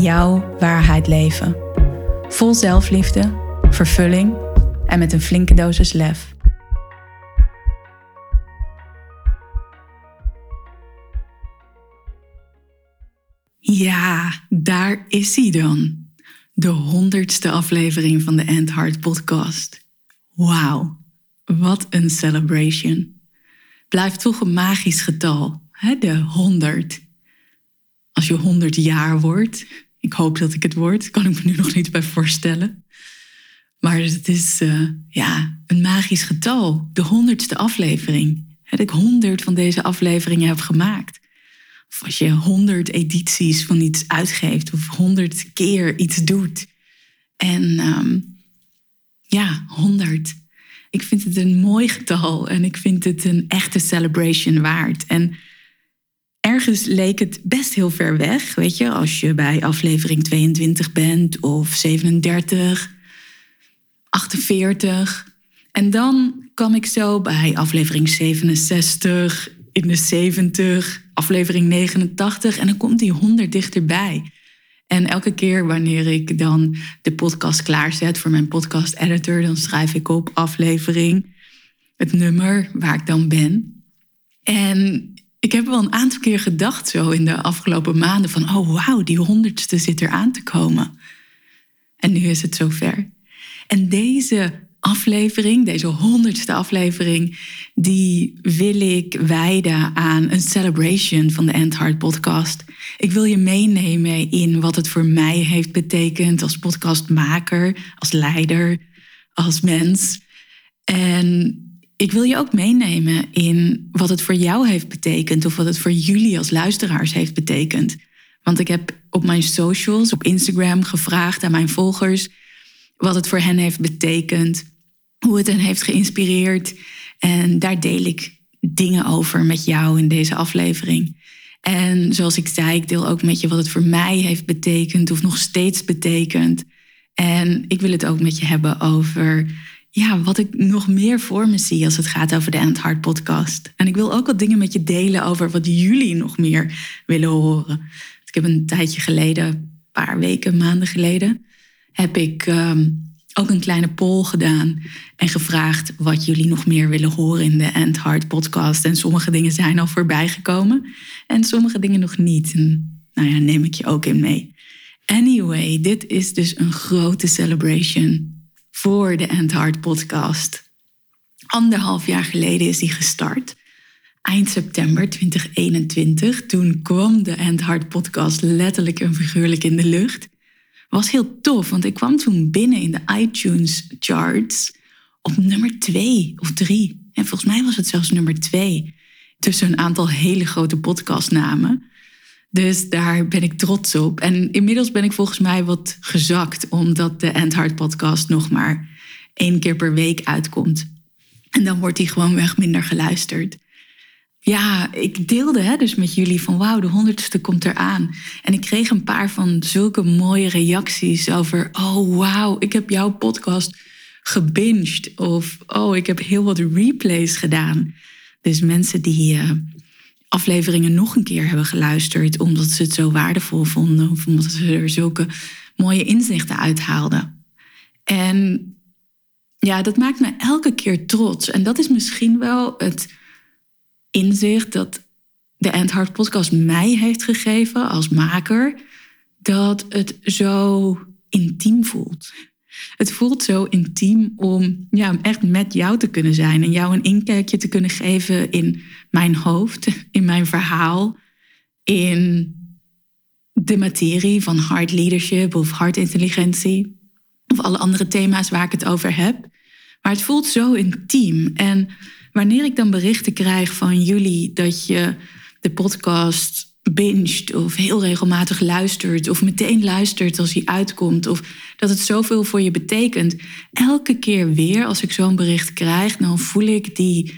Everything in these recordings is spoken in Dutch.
jouw waarheid leven. Vol zelfliefde, vervulling en met een flinke dosis lef. Ja, daar is hij dan. De honderdste aflevering van de End Heart podcast. Wauw, wat een celebration. Blijft toch een magisch getal, hè? de honderd. Als je honderd jaar wordt, ik hoop dat ik het word. Kan ik me nu nog niet bij voorstellen. Maar het is uh, ja, een magisch getal. De honderdste aflevering. Dat ik honderd van deze afleveringen heb gemaakt. Of als je honderd edities van iets uitgeeft. Of honderd keer iets doet. En um, ja, honderd. Ik vind het een mooi getal. En ik vind het een echte celebration waard. En ergens leek het best heel ver weg, weet je, als je bij aflevering 22 bent of 37, 48. En dan kwam ik zo bij aflevering 67, in de 70, aflevering 89 en dan komt die 100 dichterbij. En elke keer wanneer ik dan de podcast klaarzet voor mijn podcast editor, dan schrijf ik op aflevering het nummer waar ik dan ben. En ik heb wel een aantal keer gedacht zo in de afgelopen maanden van, oh wauw, die honderdste zit er aan te komen. En nu is het zover. En deze aflevering, deze honderdste aflevering, die wil ik wijden aan een celebration van de End Heart podcast. Ik wil je meenemen in wat het voor mij heeft betekend als podcastmaker, als leider, als mens. En ik wil je ook meenemen in wat het voor jou heeft betekend of wat het voor jullie als luisteraars heeft betekend. Want ik heb op mijn socials, op Instagram, gevraagd aan mijn volgers wat het voor hen heeft betekend, hoe het hen heeft geïnspireerd. En daar deel ik dingen over met jou in deze aflevering. En zoals ik zei, ik deel ook met je wat het voor mij heeft betekend of nog steeds betekent. En ik wil het ook met je hebben over ja, wat ik nog meer voor me zie als het gaat over de End Heart podcast. En ik wil ook wat dingen met je delen over wat jullie nog meer willen horen. Ik heb een tijdje geleden, een paar weken, maanden geleden, heb ik um, ook een kleine poll gedaan en gevraagd wat jullie nog meer willen horen in de End Heart podcast. En sommige dingen zijn al voorbij gekomen en sommige dingen nog niet. En nou ja, neem ik je ook in mee. Anyway, dit is dus een grote celebration voor de End Heart podcast. Anderhalf jaar geleden is die gestart. Eind september 2021. Toen kwam de End Heart podcast letterlijk en figuurlijk in de lucht. Was heel tof, want ik kwam toen binnen in de iTunes charts op nummer twee of drie. En volgens mij was het zelfs nummer twee. Tussen een aantal hele grote podcastnamen. Dus daar ben ik trots op. En inmiddels ben ik volgens mij wat gezakt, omdat de End Heart podcast nog maar één keer per week uitkomt. En dan wordt die gewoon weg minder geluisterd. Ja, ik deelde hè, dus met jullie van wauw, de honderdste komt eraan. En ik kreeg een paar van zulke mooie reacties over, oh wauw, ik heb jouw podcast gebinged. Of oh, ik heb heel wat replays gedaan. Dus mensen die uh, afleveringen nog een keer hebben geluisterd omdat ze het zo waardevol vonden of omdat ze er zulke mooie inzichten uithaalden. En ja, dat maakt me elke keer trots. En dat is misschien wel het inzicht dat de End Heart podcast mij heeft gegeven als maker, dat het zo intiem voelt. Het voelt zo intiem om ja, echt met jou te kunnen zijn en jou een inkijkje te kunnen geven in mijn hoofd, in mijn verhaal, in de materie van hard leadership of hard intelligentie of alle andere thema's waar ik het over heb. Maar het voelt zo intiem. En wanneer ik dan berichten krijg van jullie dat je de podcast binget of heel regelmatig luistert of meteen luistert als hij uitkomt of dat het zoveel voor je betekent. Elke keer weer als ik zo'n bericht krijg, dan voel ik die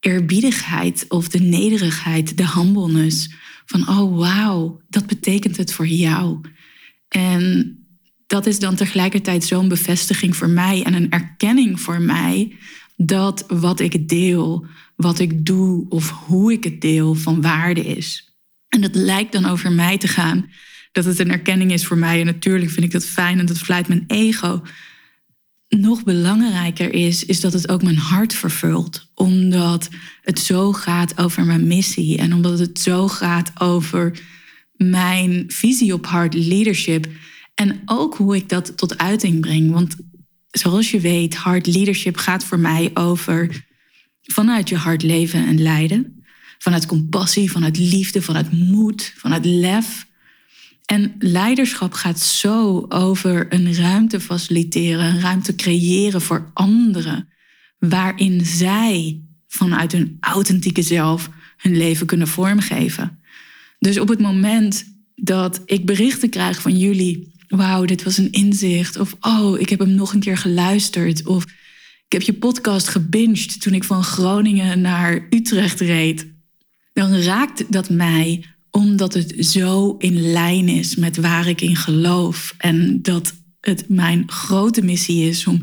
eerbiedigheid of de nederigheid, de humbleness van oh wauw, dat betekent het voor jou. En dat is dan tegelijkertijd zo'n bevestiging voor mij en een erkenning voor mij dat wat ik deel, wat ik doe of hoe ik het deel van waarde is. En dat lijkt dan over mij te gaan, dat het een erkenning is voor mij. En natuurlijk vind ik dat fijn en dat vlijt mijn ego. Nog belangrijker is, is dat het ook mijn hart vervult. Omdat het zo gaat over mijn missie en omdat het zo gaat over mijn visie op hard leadership. En ook hoe ik dat tot uiting breng. Want zoals je weet, hard leadership gaat voor mij over vanuit je hart leven en leiden. Vanuit compassie, vanuit liefde, vanuit moed, vanuit lef. En leiderschap gaat zo over een ruimte faciliteren, een ruimte creëren voor anderen, waarin zij vanuit hun authentieke zelf hun leven kunnen vormgeven. Dus op het moment dat ik berichten krijg van jullie, wauw, dit was een inzicht, of oh, ik heb hem nog een keer geluisterd, of ik heb je podcast gebinged toen ik van Groningen naar Utrecht reed, dan raakt dat mij omdat het zo in lijn is met waar ik in geloof en dat het mijn grote missie is om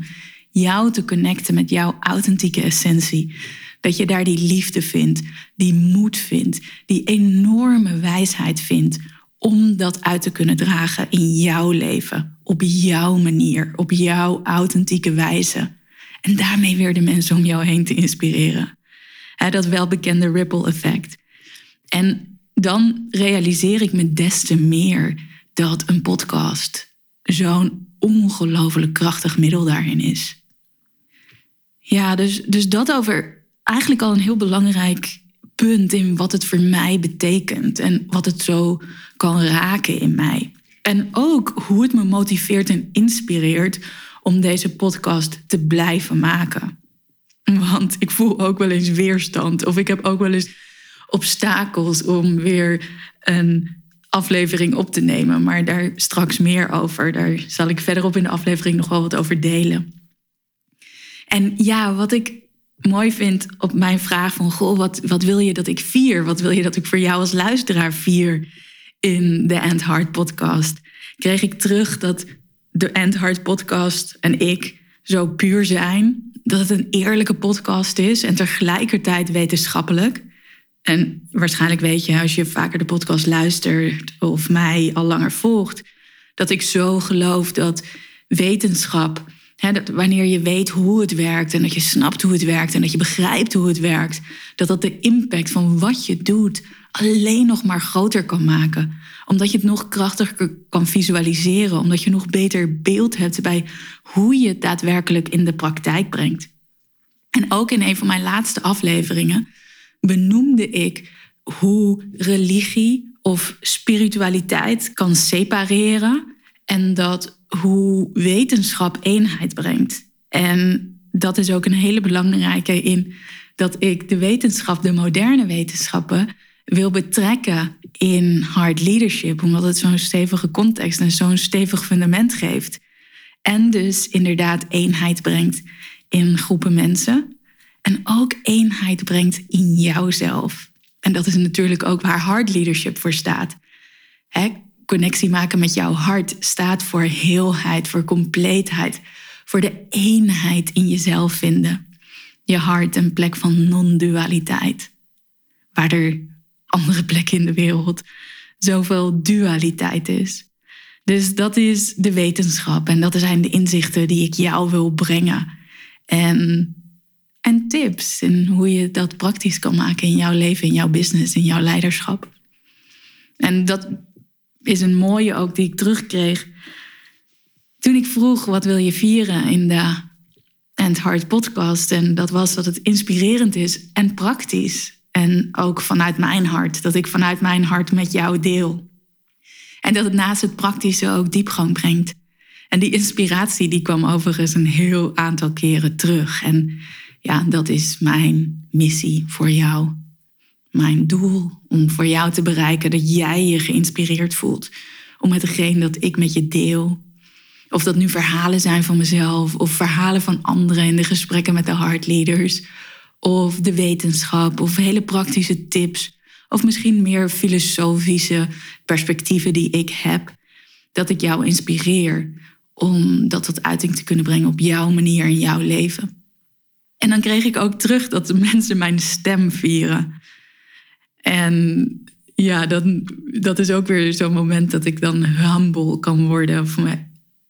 jou te connecten met jouw authentieke essentie. Dat je daar die liefde vindt, die moed vindt, die enorme wijsheid vindt om dat uit te kunnen dragen in jouw leven, op jouw manier, op jouw authentieke wijze. En daarmee weer de mensen om jou heen te inspireren. Dat welbekende ripple effect. En dan realiseer ik me des te meer dat een podcast zo'n ongelooflijk krachtig middel daarin is. Ja, dus, dus dat over eigenlijk al een heel belangrijk punt in wat het voor mij betekent en wat het zo kan raken in mij. En ook hoe het me motiveert en inspireert om deze podcast te blijven maken. Want ik voel ook wel eens weerstand of ik heb ook wel eens obstakels om weer een aflevering op te nemen. Maar daar straks meer over. Daar zal ik verderop in de aflevering nog wel wat over delen. En ja, wat ik mooi vind op mijn vraag van... Goh, wat, wat wil je dat ik vier? Wat wil je dat ik voor jou als luisteraar vier in de End Heart podcast? Kreeg ik terug dat de End Heart podcast en ik zo puur zijn. Dat het een eerlijke podcast is en tegelijkertijd wetenschappelijk. En waarschijnlijk weet je, als je vaker de podcast luistert of mij al langer volgt, dat ik zo geloof dat wetenschap, hè, dat wanneer je weet hoe het werkt en dat je snapt hoe het werkt en dat je begrijpt hoe het werkt, dat dat de impact van wat je doet alleen nog maar groter kan maken. Omdat je het nog krachtiger kan visualiseren, omdat je nog beter beeld hebt bij hoe je het daadwerkelijk in de praktijk brengt. En ook in een van mijn laatste afleveringen benoemde ik hoe religie of spiritualiteit kan separeren en dat hoe wetenschap eenheid brengt. En dat is ook een hele belangrijke in dat ik de wetenschap, de moderne wetenschappen, wil betrekken in hard leadership, omdat het zo'n stevige context en zo'n stevig fundament geeft. En dus inderdaad eenheid brengt in groepen mensen. En ook eenheid brengt in jouzelf. En dat is natuurlijk ook waar hard leadership voor staat. Connectie maken met jouw hart staat voor heelheid, voor compleetheid, voor de eenheid in jezelf vinden. Je hart een plek van non-dualiteit. Waar er andere plekken in de wereld zoveel dualiteit is. Dus dat is de wetenschap en dat zijn de inzichten die ik jou wil brengen. En en tips en hoe je dat praktisch kan maken in jouw leven, in jouw business, in jouw leiderschap. En dat is een mooie ook die ik terugkreeg toen ik vroeg wat wil je vieren in de And Heart podcast. En dat was dat het inspirerend is en praktisch. En ook vanuit mijn hart, dat ik vanuit mijn hart met jou deel. En dat het naast het praktische ook diepgang brengt. En die inspiratie die kwam overigens een heel aantal keren terug. En ja, dat is mijn missie voor jou. mijn doel om voor jou te bereiken dat jij je geïnspireerd voelt om hetgeen dat ik met je deel. Of dat nu verhalen zijn van mezelf of verhalen van anderen in de gesprekken met de heartleaders. Of de wetenschap of hele praktische tips. Of misschien meer filosofische perspectieven die ik heb. Dat ik jou inspireer om dat tot uiting te kunnen brengen op jouw manier in jouw leven. En dan kreeg ik ook terug dat de mensen mijn stem vieren. En ja, dan, dat is ook weer zo'n moment dat ik dan humble kan worden of me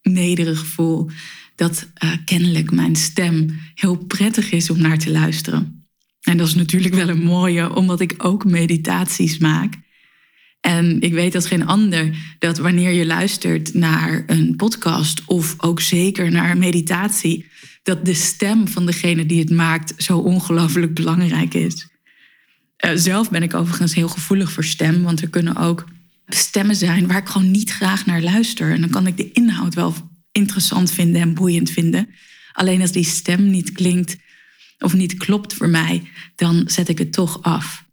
nederig voel. Dat uh, kennelijk mijn stem heel prettig is om naar te luisteren. En dat is natuurlijk wel een mooie, omdat ik ook meditaties maak. En ik weet als geen ander dat wanneer je luistert naar een podcast of ook zeker naar een meditatie, dat de stem van degene die het maakt zo ongelooflijk belangrijk is. Uh, zelf ben ik overigens heel gevoelig voor stem, want er kunnen ook stemmen zijn waar ik gewoon niet graag naar luister. En dan kan ik de inhoud wel interessant vinden en boeiend vinden. Alleen als die stem niet klinkt of niet klopt voor mij, dan zet ik het toch af.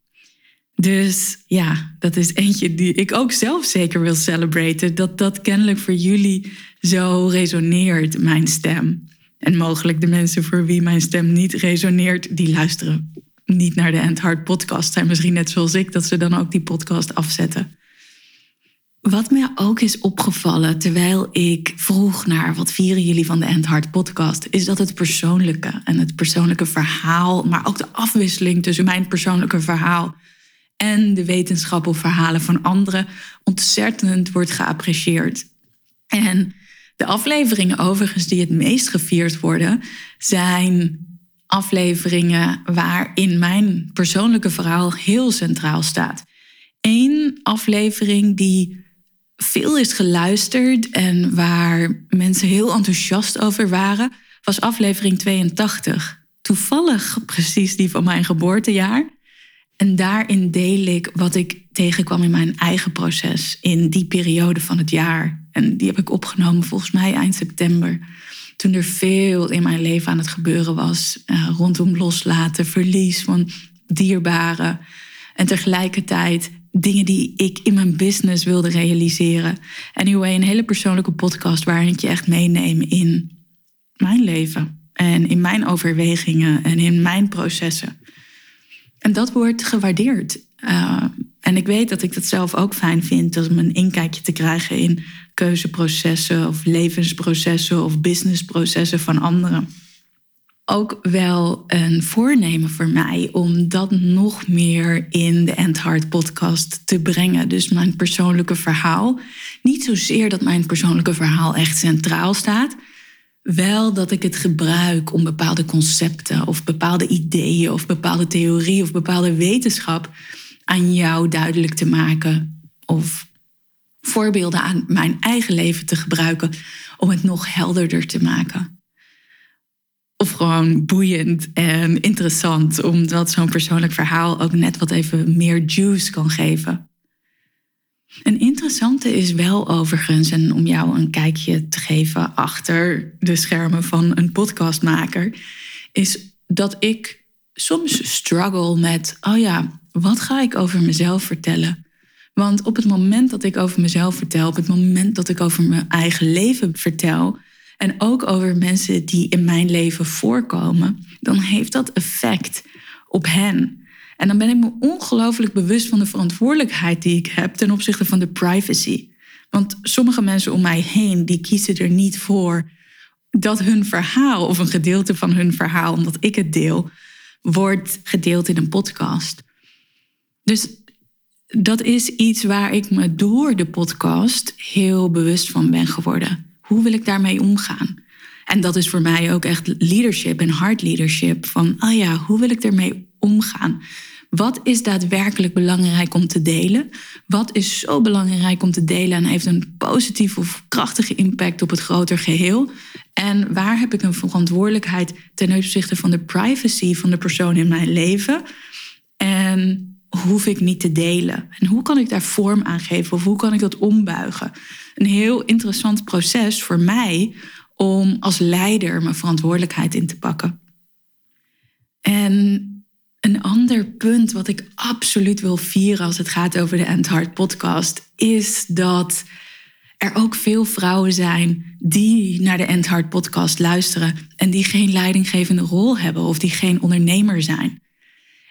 Dus ja, dat is eentje die ik ook zelf zeker wil celebraten. Dat dat kennelijk voor jullie zo resoneert, mijn stem. En mogelijk de mensen voor wie mijn stem niet resoneert, die luisteren niet naar de End Heart podcast. Zijn misschien net zoals ik, dat ze dan ook die podcast afzetten. Wat mij ook is opgevallen terwijl ik vroeg naar wat vieren jullie van de End Heart podcast, is dat het persoonlijke en het persoonlijke verhaal, maar ook de afwisseling tussen mijn persoonlijke verhaal en de wetenschap of verhalen van anderen ontzettend wordt geapprecieerd. En de afleveringen overigens die het meest gevierd worden, zijn afleveringen waarin mijn persoonlijke verhaal heel centraal staat. Eén aflevering die veel is geluisterd en waar mensen heel enthousiast over waren, was aflevering 82. Toevallig precies die van mijn geboortejaar. En daarin deel ik wat ik tegenkwam in mijn eigen proces in die periode van het jaar. En die heb ik opgenomen volgens mij eind september. Toen er veel in mijn leven aan het gebeuren was. Uh, rondom loslaten, verlies van dierbaren. En tegelijkertijd dingen die ik in mijn business wilde realiseren. Anyway, een hele persoonlijke podcast waarin ik je echt meeneem in mijn leven. En in mijn overwegingen en in mijn processen. En dat wordt gewaardeerd. Uh, en ik weet dat ik dat zelf ook fijn vind, om een inkijkje te krijgen in keuzeprocessen of levensprocessen of businessprocessen van anderen. Ook wel een voornemen voor mij om dat nog meer in de End Heart podcast te brengen. Dus mijn persoonlijke verhaal. Niet zozeer dat mijn persoonlijke verhaal echt centraal staat, wel dat ik het gebruik om bepaalde concepten of bepaalde ideeën of bepaalde theorie of bepaalde wetenschap aan jou duidelijk te maken. Of voorbeelden aan mijn eigen leven te gebruiken om het nog helderder te maken. Of gewoon boeiend en interessant, omdat zo'n persoonlijk verhaal ook net wat even meer juice kan geven. Een interessante is wel overigens, en om jou een kijkje te geven achter de schermen van een podcastmaker, is dat ik soms struggle met, oh ja, wat ga ik over mezelf vertellen? Want op het moment dat ik over mezelf vertel, op het moment dat ik over mijn eigen leven vertel, en ook over mensen die in mijn leven voorkomen, dan heeft dat effect op hen. En dan ben ik me ongelooflijk bewust van de verantwoordelijkheid die ik heb ten opzichte van de privacy. Want sommige mensen om mij heen, die kiezen er niet voor dat hun verhaal of een gedeelte van hun verhaal, omdat ik het deel, wordt gedeeld in een podcast. Dus dat is iets waar ik me door de podcast heel bewust van ben geworden. Hoe wil ik daarmee omgaan? En dat is voor mij ook echt leadership en hard leadership. Van, oh ja, hoe wil ik ermee omgaan? Wat is daadwerkelijk belangrijk om te delen? Wat is zo belangrijk om te delen en heeft een positieve of krachtige impact op het groter geheel? En waar heb ik een verantwoordelijkheid ten opzichte van de privacy van de persoon in mijn leven? En hoef ik niet te delen? En hoe kan ik daar vorm aan geven of hoe kan ik dat ombuigen? Een heel interessant proces voor mij om als leider mijn verantwoordelijkheid in te pakken. En Een ander punt wat ik absoluut wil vieren als het gaat over de End Heart podcast is dat er ook veel vrouwen zijn die naar de End Heart podcast luisteren en die geen leidinggevende rol hebben of die geen ondernemer zijn.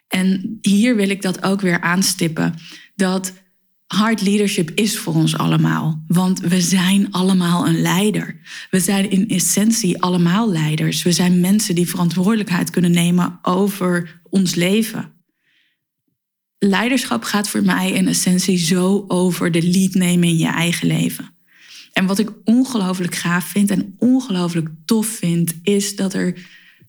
En hier wil ik dat ook weer aanstippen dat hard leadership is voor ons allemaal. Want we zijn allemaal een leider. We zijn in essentie allemaal leiders. We zijn mensen die verantwoordelijkheid kunnen nemen over ons leven. Leiderschap gaat voor mij in essentie zo over de lead nemen in je eigen leven. En wat ik ongelooflijk gaaf vind en ongelooflijk tof vind, is dat er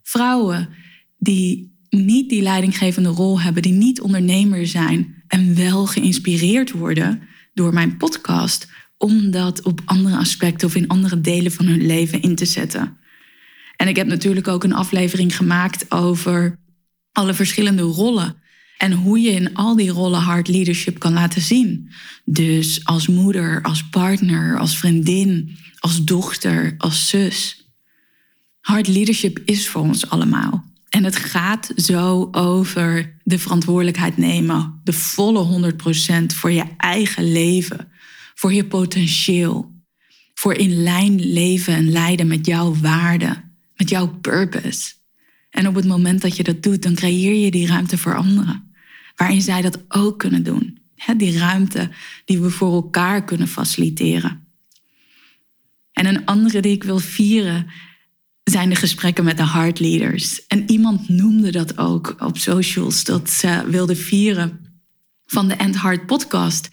vrouwen die niet die leidinggevende rol hebben, die niet ondernemer zijn en wel geïnspireerd worden door mijn podcast, om dat op andere aspecten of in andere delen van hun leven in te zetten. En ik heb natuurlijk ook een aflevering gemaakt over alle verschillende rollen en hoe je in al die rollen hard leadership kan laten zien. Dus als moeder, als partner, als vriendin, als dochter, als zus. Hard leadership is voor ons allemaal. En het gaat zo over de verantwoordelijkheid nemen, de volle 100% voor je eigen leven, voor je potentieel, voor in lijn leven en leiden met jouw waarde, met jouw purpose. En op het moment dat je dat doet, dan creëer je die ruimte voor anderen, waarin zij dat ook kunnen doen. die ruimte die we voor elkaar kunnen faciliteren. En een andere die ik wil vieren zijn de gesprekken met de hard leaders. En iemand noemde dat ook op socials, dat ze wilde vieren van de End Hard podcast.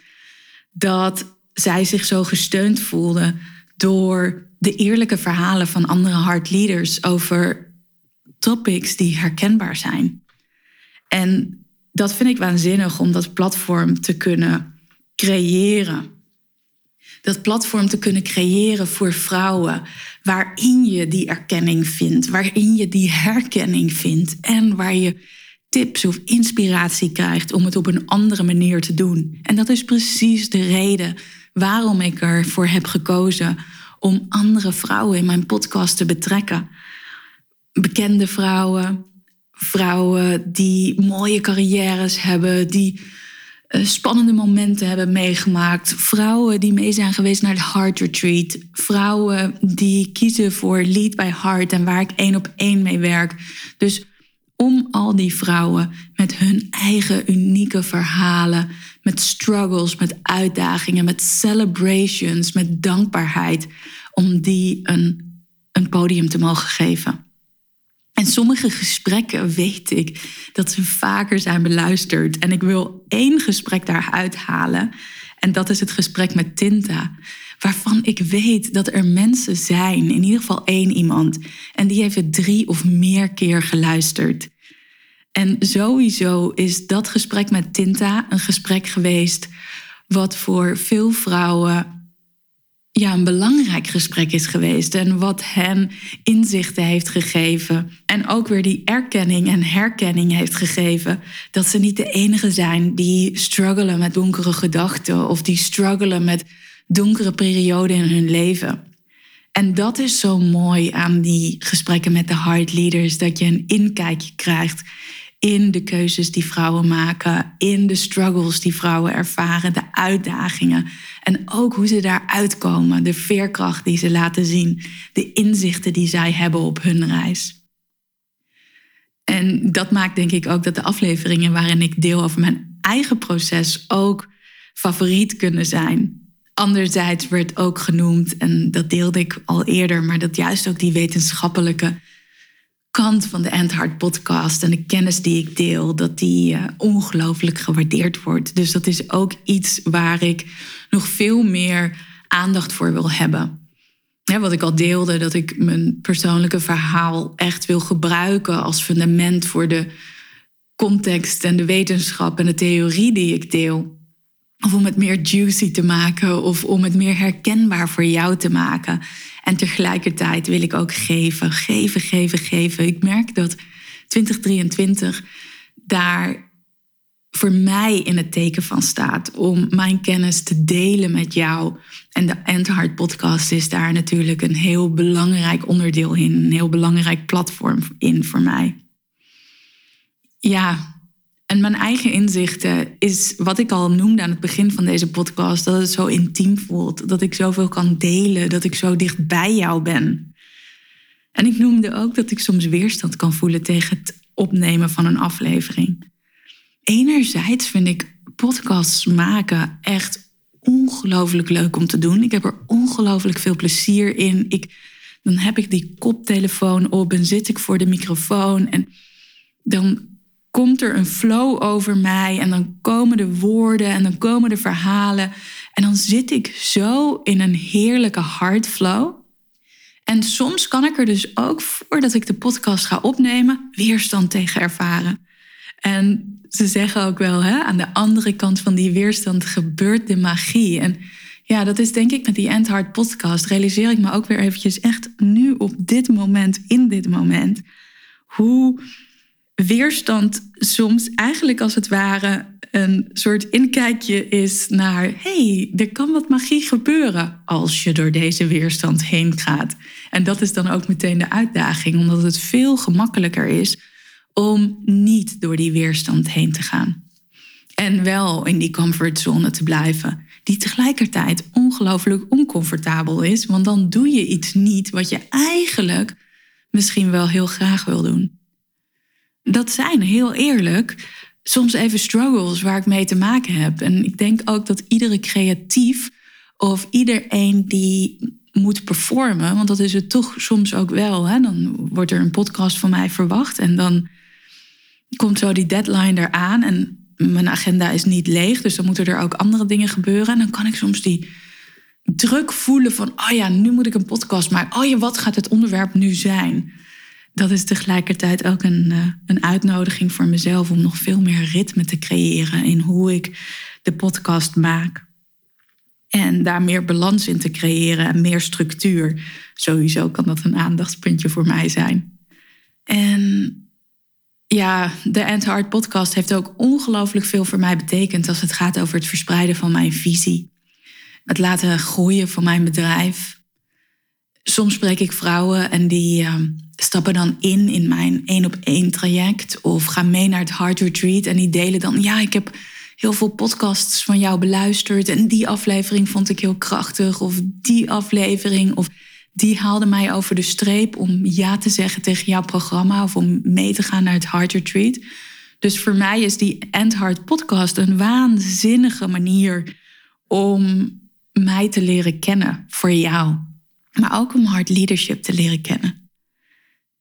Dat zij zich zo gesteund voelde door de eerlijke verhalen van andere hard leaders over topics die herkenbaar zijn. En dat vind ik waanzinnig om dat platform te kunnen creëren dat platform te kunnen creëren voor vrouwen, waarin je die erkenning vindt, waarin je die herkenning vindt en waar je tips of inspiratie krijgt om het op een andere manier te doen. En dat is precies de reden waarom ik ervoor heb gekozen om andere vrouwen in mijn podcast te betrekken. Bekende vrouwen, vrouwen die mooie carrières hebben, die spannende momenten hebben meegemaakt. Vrouwen die mee zijn geweest naar de Heart Retreat. Vrouwen die kiezen voor Lead by Heart en waar ik één op één mee werk. Dus om al die vrouwen met hun eigen unieke verhalen, met struggles, met uitdagingen, met celebrations, met dankbaarheid, om die een, een podium te mogen geven. En sommige gesprekken weet ik dat ze vaker zijn beluisterd. En ik wil één gesprek daaruit halen. En dat is het gesprek met Tinta. Waarvan ik weet dat er mensen zijn, in ieder geval één iemand. En die heeft het drie of meer keer geluisterd. En sowieso is dat gesprek met Tinta een gesprek geweest. wat voor veel vrouwen ja, een belangrijk gesprek is geweest en wat hen inzichten heeft gegeven. En ook weer die erkenning en herkenning heeft gegeven dat ze niet de enige zijn die struggelen met donkere gedachten of die struggelen met donkere perioden in hun leven. En dat is zo mooi aan die gesprekken met de hard leaders, dat je een inkijkje krijgt in de keuzes die vrouwen maken, in de struggles die vrouwen ervaren, de uitdagingen en ook hoe ze daaruit komen, de veerkracht die ze laten zien, de inzichten die zij hebben op hun reis. En dat maakt denk ik ook dat de afleveringen waarin ik deel over mijn eigen proces ook favoriet kunnen zijn. Anderzijds werd ook genoemd, en dat deelde ik al eerder, maar dat juist ook die wetenschappelijke kant van de Endhard podcast en de kennis die ik deel, dat die uh, ongelooflijk gewaardeerd wordt. Dus dat is ook iets waar ik nog veel meer aandacht voor wil hebben. wat ik al deelde, dat ik mijn persoonlijke verhaal echt wil gebruiken als fundament voor de context en de wetenschap en de theorie die ik deel. Of om het meer juicy te maken of om het meer herkenbaar voor jou te maken. En tegelijkertijd wil ik ook geven, geven, geven, geven. Ik merk dat 2023 daar voor mij in het teken van staat om mijn kennis te delen met jou. En de Endhard podcast is daar natuurlijk een heel belangrijk onderdeel in, een heel belangrijk platform in voor mij. Ja, En mijn eigen inzichten is wat ik al noemde aan het begin van deze podcast: dat het zo intiem voelt, dat ik zoveel kan delen, dat ik zo dicht bij jou ben. En ik noemde ook dat ik soms weerstand kan voelen tegen het opnemen van een aflevering. Enerzijds vind ik podcasts maken echt ongelooflijk leuk om te doen. Ik heb er ongelooflijk veel plezier in. Ik, dan heb ik die koptelefoon op en zit ik voor de microfoon en dan komt er een flow over mij en dan komen de woorden en dan komen de verhalen. En dan zit ik zo in een heerlijke hardflow. En soms kan ik er dus ook voordat ik de podcast ga opnemen weerstand tegen ervaren. En ze zeggen ook wel, hè, aan de andere kant van die weerstand gebeurt de magie. En ja, dat is denk ik met die End Heart podcast. Realiseer ik me ook weer eventjes echt nu op dit moment, in dit moment. Hoe weerstand soms eigenlijk als het ware een soort inkijkje is naar: hey, er kan wat magie gebeuren als je door deze weerstand heen gaat. En dat is dan ook meteen de uitdaging, omdat het veel gemakkelijker is om niet door die weerstand heen te gaan. En wel in die comfortzone te blijven, die tegelijkertijd ongelooflijk oncomfortabel is, want dan doe je iets niet wat je eigenlijk misschien wel heel graag wil doen dat zijn heel eerlijk soms even struggles waar ik mee te maken heb. En ik denk ook dat iedere creatief of iedereen die moet performen, want dat is het toch soms ook wel. Hè? Dan wordt er een podcast van mij verwacht en dan komt zo die deadline eraan en mijn agenda is niet leeg, dus dan moeten er ook andere dingen gebeuren. En dan kan ik soms die druk voelen van, oh ja, nu moet ik een podcast maken. Oh ja, wat gaat het onderwerp nu zijn? Dat is tegelijkertijd ook een, uh, een uitnodiging voor mezelf om nog veel meer ritme te creëren in hoe ik de podcast maak. En daar meer balans in te creëren en meer structuur. Sowieso kan dat een aandachtspuntje voor mij zijn. En ja, de End Heart podcast heeft ook ongelooflijk veel voor mij betekend als het gaat over het verspreiden van mijn visie. Het laten groeien van mijn bedrijf. Soms spreek ik vrouwen en die stappen dan in in mijn één op één traject of gaan mee naar het Heart Retreat en die delen dan, ja, ik heb heel veel podcasts van jou beluisterd en die aflevering vond ik heel krachtig of die aflevering of die haalde mij over de streep om ja te zeggen tegen jouw programma of om mee te gaan naar het Heart Retreat. Dus voor mij is die End Heart podcast een waanzinnige manier om mij te leren kennen voor jou. Maar ook om hard leadership te leren kennen.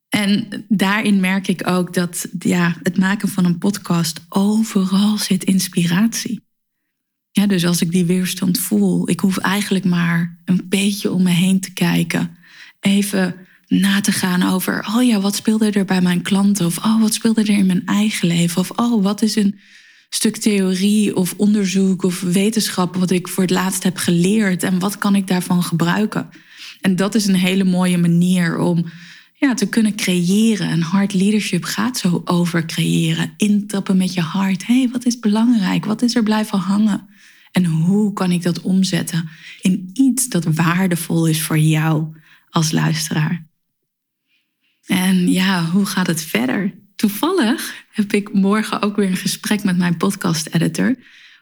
En daarin merk ik ook dat ja, het maken van een podcast overal zit inspiratie. Ja, dus als ik die weerstand voel, ik hoef eigenlijk maar een beetje om me heen te kijken. Even na te gaan over, oh ja, wat speelde er bij mijn klanten? Of oh, wat speelde er in mijn eigen leven? Of oh, wat is een stuk theorie of onderzoek of wetenschap wat ik voor het laatst heb geleerd? En wat kan ik daarvan gebruiken? En dat is een hele mooie manier om ja, te kunnen creëren. En hard leadership gaat zo over creëren. Intappen met je hart. Hey, wat is belangrijk? Wat is er blijven hangen? En hoe kan ik dat omzetten in iets dat waardevol is voor jou als luisteraar? En ja, hoe gaat het verder? Toevallig heb ik morgen ook weer een gesprek met mijn podcast-editor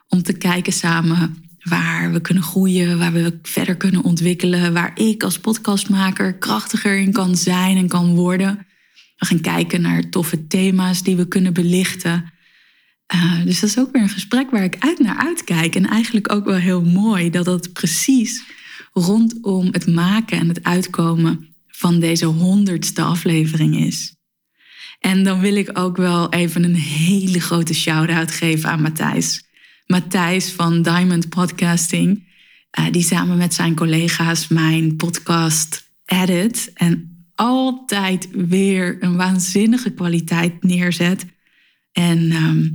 om te kijken samen waar we kunnen groeien, waar we verder kunnen ontwikkelen, waar ik als podcastmaker krachtiger in kan zijn en kan worden. We gaan kijken naar toffe thema's die we kunnen belichten. Uh, dus dat is ook weer een gesprek waar ik uit naar uitkijk. En eigenlijk ook wel heel mooi dat dat precies rondom het maken en het uitkomen van deze honderdste aflevering is. En dan wil ik ook wel even een hele grote shout-out geven aan Matthijs. Matthijs van Diamond Podcasting, uh, die samen met zijn collega's mijn podcast edit en altijd weer een waanzinnige kwaliteit neerzet. En um,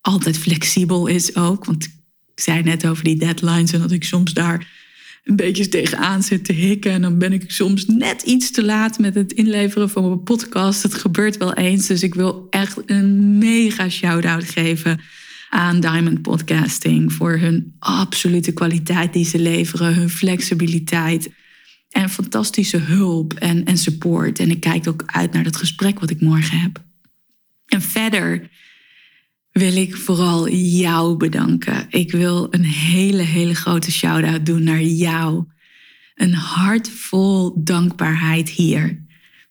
altijd flexibel is ook, want ik zei net over die deadlines en dat ik soms daar een beetje tegenaan zit te hikken. En dan ben ik soms net iets te laat met het inleveren van mijn podcast. Het gebeurt wel eens. Dus ik wil echt een mega shout-out geven aan Diamond Podcasting voor hun absolute kwaliteit die ze leveren, hun flexibiliteit en fantastische hulp en, en support. En ik kijk ook uit naar dat gesprek wat ik morgen heb. En verder wil ik vooral jou bedanken. Ik wil een hele, hele grote shout-out doen naar jou. Een hart vol dankbaarheid hier.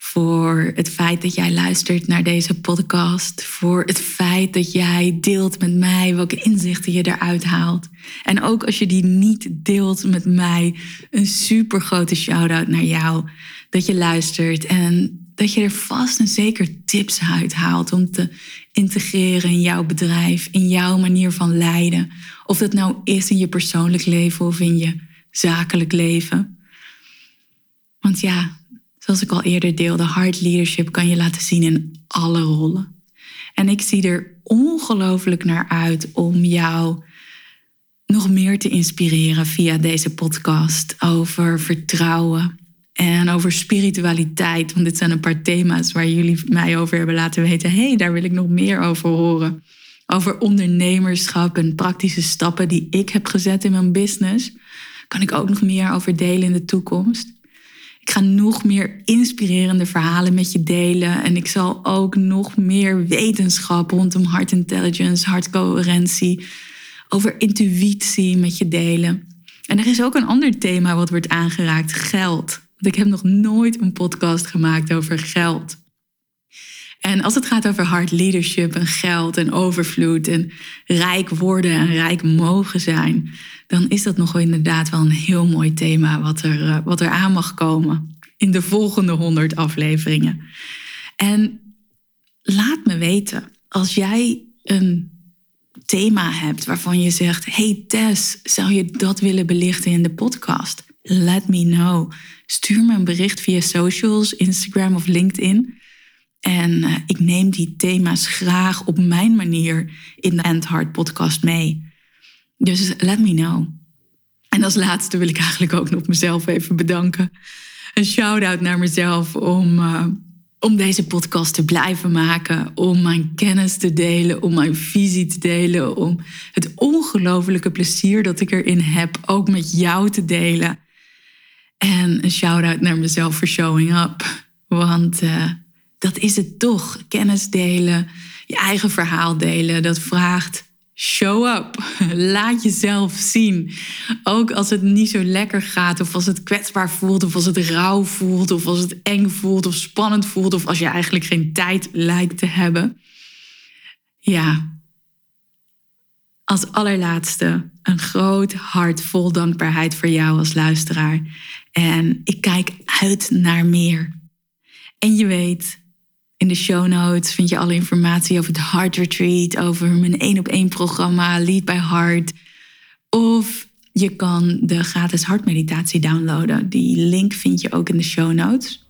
Voor het feit dat jij luistert naar deze podcast. Voor het feit dat jij deelt met mij welke inzichten je eruit haalt. En ook als je die niet deelt met mij, een super grote shout-out naar jou. Dat je luistert en dat je er vast en zeker tips uit haalt om te integreren in jouw bedrijf, in jouw manier van leiden. Of dat nou is in je persoonlijk leven of in je zakelijk leven. Want ja, zoals ik al eerder deelde, hard leadership kan je laten zien in alle rollen. En ik zie er ongelooflijk naar uit om jou nog meer te inspireren via deze podcast over vertrouwen, en over spiritualiteit, want dit zijn een paar thema's waar jullie mij over hebben laten weten. hey, daar wil ik nog meer over horen. Over ondernemerschap en praktische stappen die ik heb gezet in mijn business. Kan ik ook nog meer over delen in de toekomst. Ik ga nog meer inspirerende verhalen met je delen. En ik zal ook nog meer wetenschap rondom heart intelligence, hartcoherentie, over intuïtie met je delen. En er is ook een ander thema wat wordt aangeraakt: geld. Want ik heb nog nooit een podcast gemaakt over geld. En als het gaat over hard leadership en geld en overvloed en rijk worden en rijk mogen zijn, dan is dat nog inderdaad wel een heel mooi thema wat er, eh, wat er aan mag komen in de volgende honderd afleveringen. En laat me weten, als jij een thema hebt waarvan je zegt: Hey Tess, zou je dat willen belichten in de podcast? Let me know. Stuur me een bericht via socials, Instagram of LinkedIn. En uh, ik neem die thema's graag op mijn manier in de End Heart podcast mee. Dus let me know. En als laatste wil ik eigenlijk ook nog mezelf even bedanken. Een shout-out naar mezelf om, uh, om deze podcast te blijven maken. Om mijn kennis te delen, om mijn visie te delen. Om het ongelofelijke plezier dat ik erin heb ook met jou te delen. En een shout-out naar mezelf voor showing up. Want uh, dat is het toch. Kennis delen, je eigen verhaal delen. Dat vraagt show up. Laat jezelf zien. Ook als het niet zo lekker gaat, of als het kwetsbaar voelt, of als het rauw voelt, of als het eng voelt, of spannend voelt, of als je eigenlijk geen tijd lijkt te hebben. Ja. Als allerlaatste een groot hart vol dankbaarheid voor jou als luisteraar. En ik kijk uit naar meer. En je weet, in de show notes vind je alle informatie over het Heart Retreat, over mijn één op één programma Lead by Heart. Of je kan de gratis hartmeditatie downloaden. Die link vind je ook in de show notes.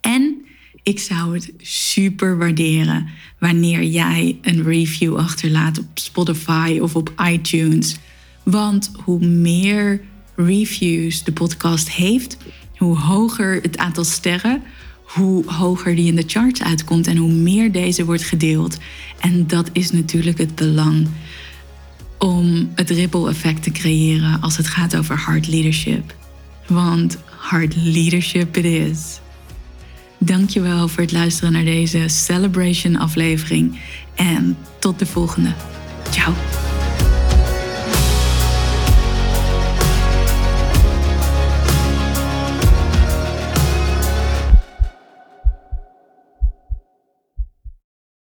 En ik zou het super waarderen wanneer jij een review achterlaat op Spotify of op iTunes. Want hoe meer reviews de podcast heeft, hoe hoger het aantal sterren, hoe hoger die in de charts uitkomt en hoe meer deze wordt gedeeld. En dat is natuurlijk het belang om het ripple effect te creëren als het gaat over hard leadership. Want hard leadership it is. Dankjewel voor het luisteren naar deze celebration aflevering en tot de volgende. Ciao.